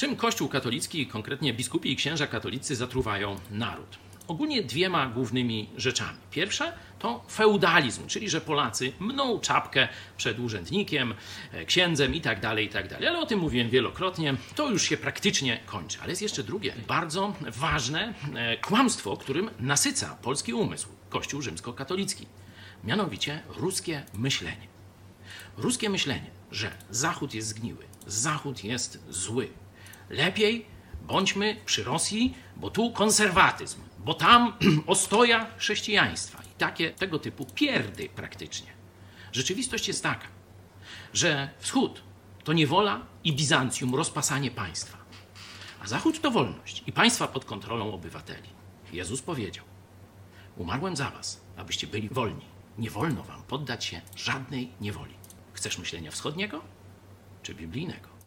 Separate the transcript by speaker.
Speaker 1: Czym Kościół katolicki, konkretnie biskupi i księża katolicy, zatruwają naród? Ogólnie dwiema głównymi rzeczami. Pierwsza to feudalizm, czyli że Polacy mną czapkę przed urzędnikiem, e, księdzem i tak dalej, i tak. Ale o tym mówiłem wielokrotnie, to już się praktycznie kończy. Ale jest jeszcze drugie, bardzo ważne e, kłamstwo, którym nasyca polski umysł, Kościół rzymskokatolicki. Mianowicie ruskie myślenie. Ruskie myślenie, że Zachód jest zgniły, Zachód jest zły. Lepiej bądźmy przy Rosji, bo tu konserwatyzm, bo tam ostoja chrześcijaństwa i takie tego typu pierdy praktycznie. Rzeczywistość jest taka, że wschód to niewola i Bizancjum, rozpasanie państwa, a Zachód to wolność i państwa pod kontrolą obywateli. Jezus powiedział: Umarłem za was, abyście byli wolni. Nie wolno wam poddać się żadnej niewoli. Chcesz myślenia wschodniego czy biblijnego?